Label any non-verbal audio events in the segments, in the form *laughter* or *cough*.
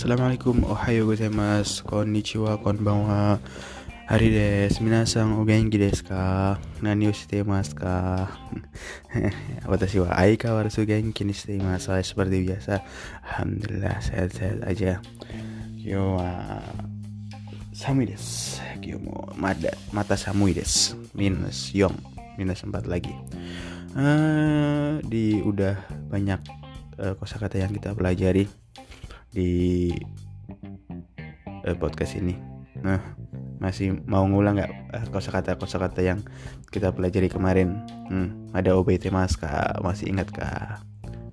Assalamualaikum, ohayo gozaimasu, konnichiwa, konbanwa. Hari des, minasan o genki desu ka? Nani o shite masu ka? *laughs* Watashi wa aikawaru genki ni shite imasu Seperti biasa, Alhamdulillah. Sehat-sehat aja Kyo wa samui desu. Kyo mo mata, mata samui desu. Minus yong, minus 4 lagi. Uh, Di udah banyak uh, kosakata yang kita pelajari di uh, podcast ini. Nah, masih mau ngulang nggak uh, kosakata kosakata yang kita pelajari kemarin? Hmm, ada OBT mas kak, masih ingat kak?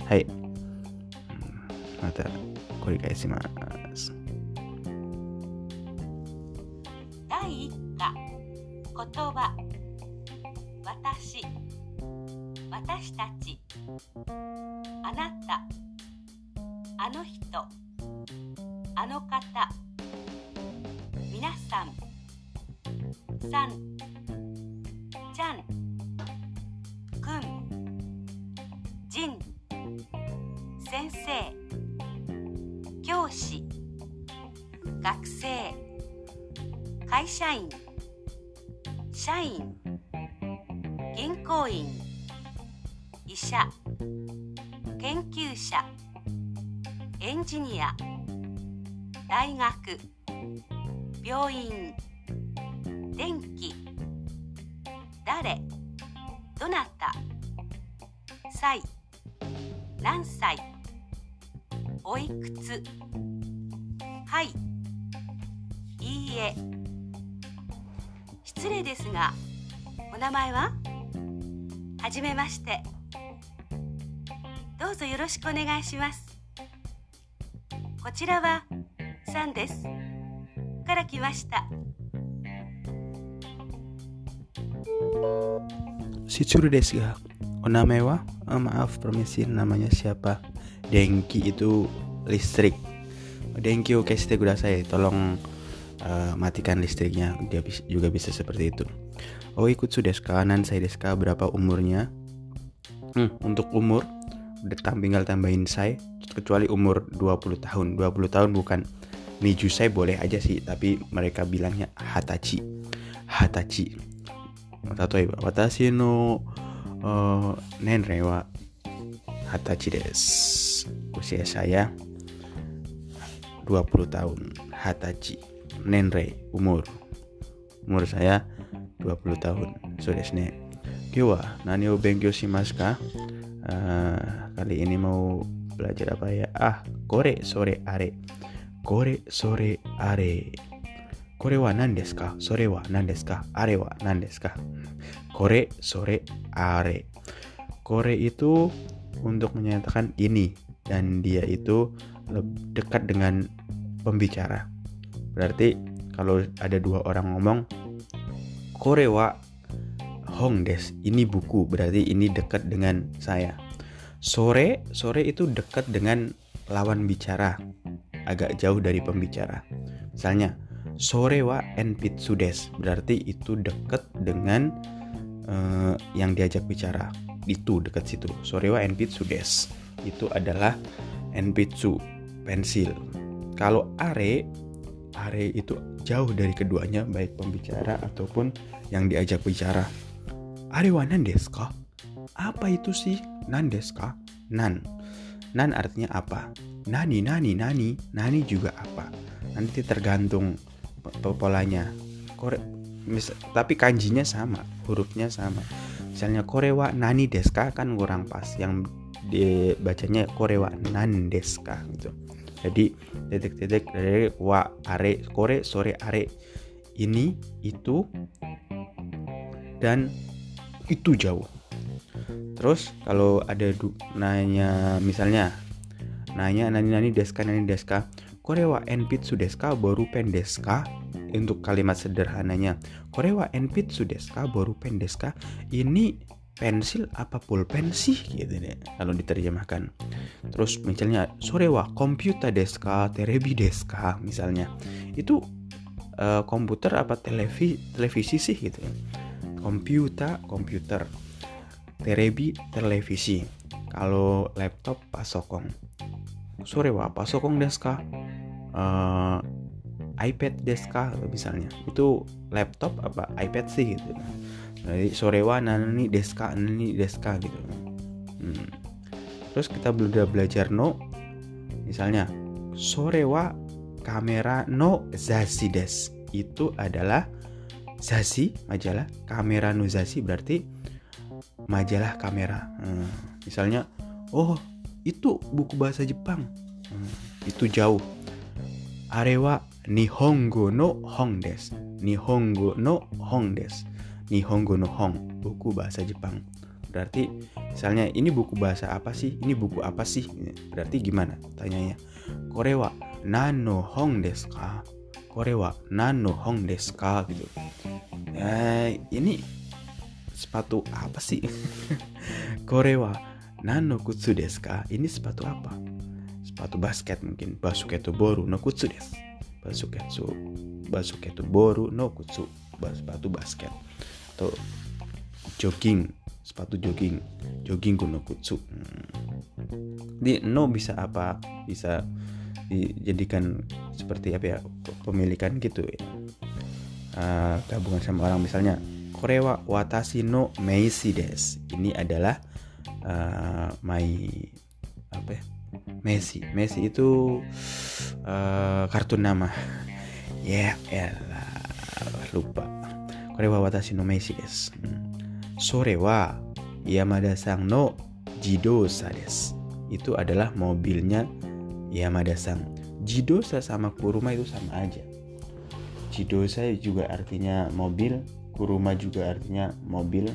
Hai, hmm, mata kurikai mas. 第一課言葉私私たちあなたあの人 あの方。皆さん。さん。ちゃん。くん。じん。先生。教師。学生。会社員。社員。銀行員。医者。研究者。エンジニア。大学。病院。電気。誰。どなた。歳何歳。おいくつ。はい。いいえ。失礼ですがお名前は？はじめまして。どうぞよろしくお願いします。こちらはさんですから来ました Si Tsuru desu ga? Oname wa? Oh, maaf, permisi, namanya siapa? Denki itu listrik. Denki oke shite kudasai. Tolong uh, matikan listriknya. Dia bis juga bisa seperti itu. Oh ikut sudah kanan saya deska berapa umurnya? Hmm, untuk umur udah tinggal tambahin saya kecuali umur 20 tahun. 20 tahun bukan Nijusai boleh aja sih, tapi mereka bilangnya hatachi. Hatachi. Tatoeba, watashi no uh, nenrei wa hatachi desu. Usia saya 20 tahun. Hatachi. Nenrei, umur. Umur saya 20 tahun. So desu ne. Kyo wa nani o benkyou shimasu ka? Uh, kali ini mau belajar apa ya? Ah, kore sore are. Kore sore are. Kore wa nan desu ka? Sore wa nan desu ka? Are wa nan desu ka? Kore sore are. Kore itu untuk menyatakan ini dan dia itu dekat dengan pembicara. Berarti kalau ada dua orang ngomong Kore wa hong des. Ini buku, berarti ini dekat dengan saya. Sore, sore itu dekat dengan lawan bicara agak jauh dari pembicara. Misalnya, sore wa enpitsu des, berarti itu dekat dengan uh, yang diajak bicara. Itu dekat situ. Sore wa enpitsu des. Itu adalah enpitsu, pensil. Kalau are, are itu jauh dari keduanya, baik pembicara ataupun yang diajak bicara. Are wa nan desu ka? Apa itu sih? Nan desu ka? Nan. Nan artinya apa? nani nani nani. Nani juga apa? Nanti tergantung polanya. Kore mis, tapi kanjinya sama hurufnya sama. Misalnya korewa nani deska kan kurang pas. Yang dibacanya korewa nan deska gitu. Jadi titik-titik dari wa are kore sore are. Ini itu dan itu jauh terus kalau ada nanya misalnya nanya nani nani deska nani deska korewa enpitsu deska baru pen deska? Untuk kalimat sederhananya korewa enpitsu deska baru pen deska? Ini pensil apa pulpen sih? Gitu deh kalau diterjemahkan. Terus misalnya sorewa komputer deska terebi deska misalnya. Itu uh, komputer apa televi televisi sih gitu komputer komputer terebi televisi, kalau laptop pasokong. Sore wa pasokong deska, uh, iPad deska misalnya. Itu laptop apa iPad sih gitu. Jadi sore wa nani deska nani deska gitu. Hmm. Terus kita udah belajar no, misalnya sore wa kamera no zasi des itu adalah zasi majalah kamera no zasi berarti majalah kamera hmm. misalnya oh itu buku bahasa Jepang hmm. itu jauh arewa nihongo no hong des nihongo no hong des Nihongo no Hong, buku bahasa Jepang. Berarti misalnya ini buku bahasa apa sih? Ini buku apa sih? Berarti gimana? Tanyanya. Korewa nano hong desu ka? Korewa nano hong desu ka? gitu. Ya, ini sepatu apa sih? *laughs* Korewa nano kutsu desu ka? Ini sepatu apa? Sepatu basket mungkin. Basuketo boru no kutsu desu. Basuketo basuketo boru no kutsu. Sepatu basket atau jogging sepatu jogging jogging kuno kutsu hmm. di no bisa apa bisa dijadikan seperti apa ya pemilikan gitu ya uh, gabungan sama orang misalnya Korea watashi no. Ini adalah ah, uh, my apa ya? Messi. Messi itu ah, uh, kartu nama. Ya, yeah, elah. lupa. Korea watashi no meisi hmm. Sore wa Yamada sang no jidosa des. Itu adalah mobilnya Yamada sang. Jidosa sama kuruma itu sama aja. Jidosa juga artinya mobil Kuruma juga artinya mobil.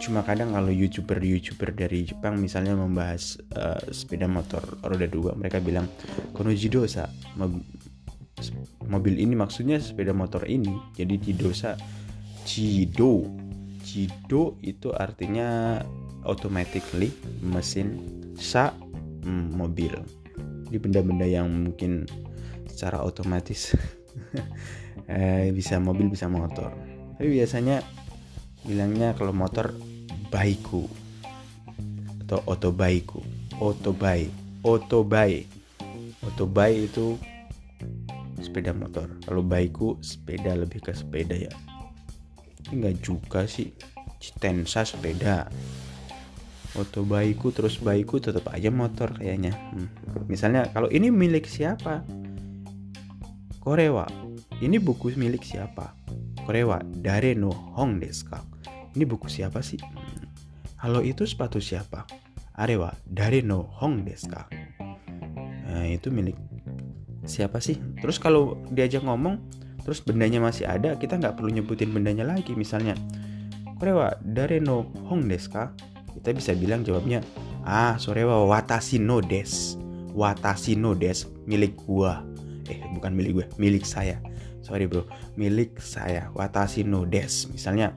Cuma kadang kalau youtuber-youtuber dari Jepang misalnya membahas uh, sepeda motor roda dua, mereka bilang kono jidosa mobil ini maksudnya sepeda motor ini. Jadi jidosa Jido Jido itu artinya automatically mesin sa mm, mobil ini benda-benda yang mungkin secara otomatis *laughs* eh, bisa mobil bisa motor tapi biasanya bilangnya kalau motor baiku atau otobaiku. Otobai otobai. Otobai itu sepeda motor. Kalau baiku sepeda lebih ke sepeda ya. Enggak juga sih. Citensa sepeda. Foto bayiku terus bayiku tetap aja motor kayaknya. Hmm. misalnya kalau ini milik siapa? Korewa. Ini buku milik siapa Korewa Dare no Hong desu ini buku siapa sih. Halo itu sepatu siapa? Arewa Dare no Hong desu nah, itu milik siapa sih? Terus kalau diajak ngomong terus bendanya masih ada kita nggak perlu nyebutin bendanya lagi. Misalnya korewa dare no hong desu ka? Kita bisa bilang jawabnya ah sorewa watashi no des watashi no des milik gua. Eh bukan milik gue milik saya sorry bro. Milik saya watashi no des misalnya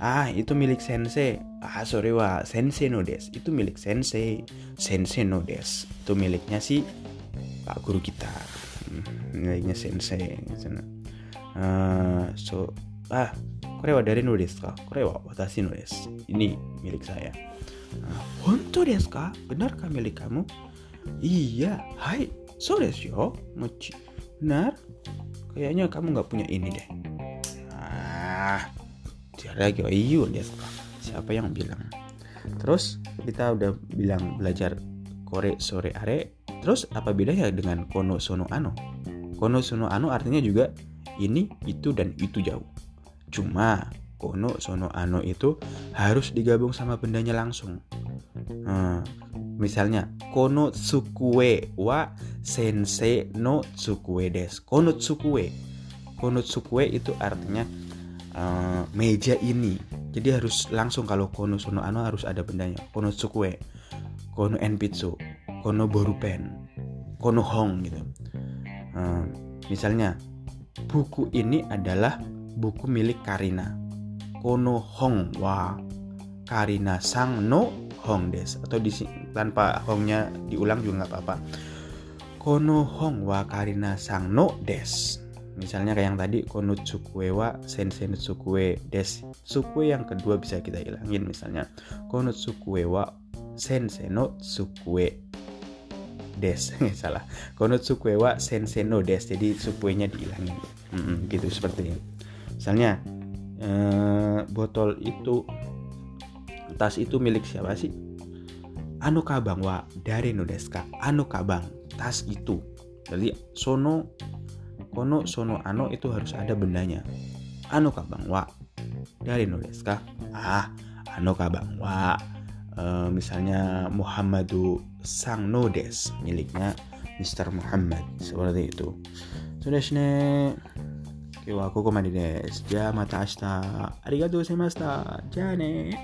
ah itu milik sensei. Ah sorewa sensei no des itu milik sensei. Sensei no des itu miliknya si pak guru kita. Hmm, miliknya sensei uh, so ah korewa dari no desu ka? Korewa watashi no desu. Ini milik saya. Uh, honto desu ka? Benarkah milik kamu? Iya. Hai so desu yo? Mochi benar kayaknya kamu nggak punya ini deh. Ah lagi oh iyo ka siapa yang bilang? Terus kita udah bilang belajar kore sore are. Terus apa bedanya dengan kono sono ano? Kono sono ano artinya juga ini, itu, dan itu jauh. Cuma kono, sono, ano itu harus digabung sama bendanya langsung. Hmm, misalnya kono tsukue wa sensei no tsukue des. Kono tsukue. Kono tsukue itu artinya uh, meja ini. Jadi harus langsung kalau kono sono ano harus ada bendanya. Kono tsukue, kono enpitsu, kono borupen, kono hong gitu. Uh, misalnya buku ini adalah buku milik Karina. Kono Hong wa Karina Sang no Hong des atau di tanpa hongnya diulang juga nggak apa-apa. Kono Hong wa Karina Sang no des. Misalnya kayak yang tadi kono tsukue wa sensei tsukue des. Tsukue yang kedua bisa kita hilangin misalnya. Kono tsukue wa sensei no tsukue des. *laughs* Salah. Konotsukue wa sensei no des. Jadi sukuenya dihilangin mm gitu seperti ini. Misalnya eh, botol itu tas itu milik siapa sih anu kabang wa dari no deska anu kabang tas itu jadi sono kono sono ano itu harus ada bendanya anu kabang wa dari no deska ah anu kabang wa uh, misalnya Muhammadu Sang Nodes miliknya Mr. Muhammad seperti itu sudah sini Kiwa aku komandi des. Ja mata ashita. Arigatou gozaimashita. Ja ne.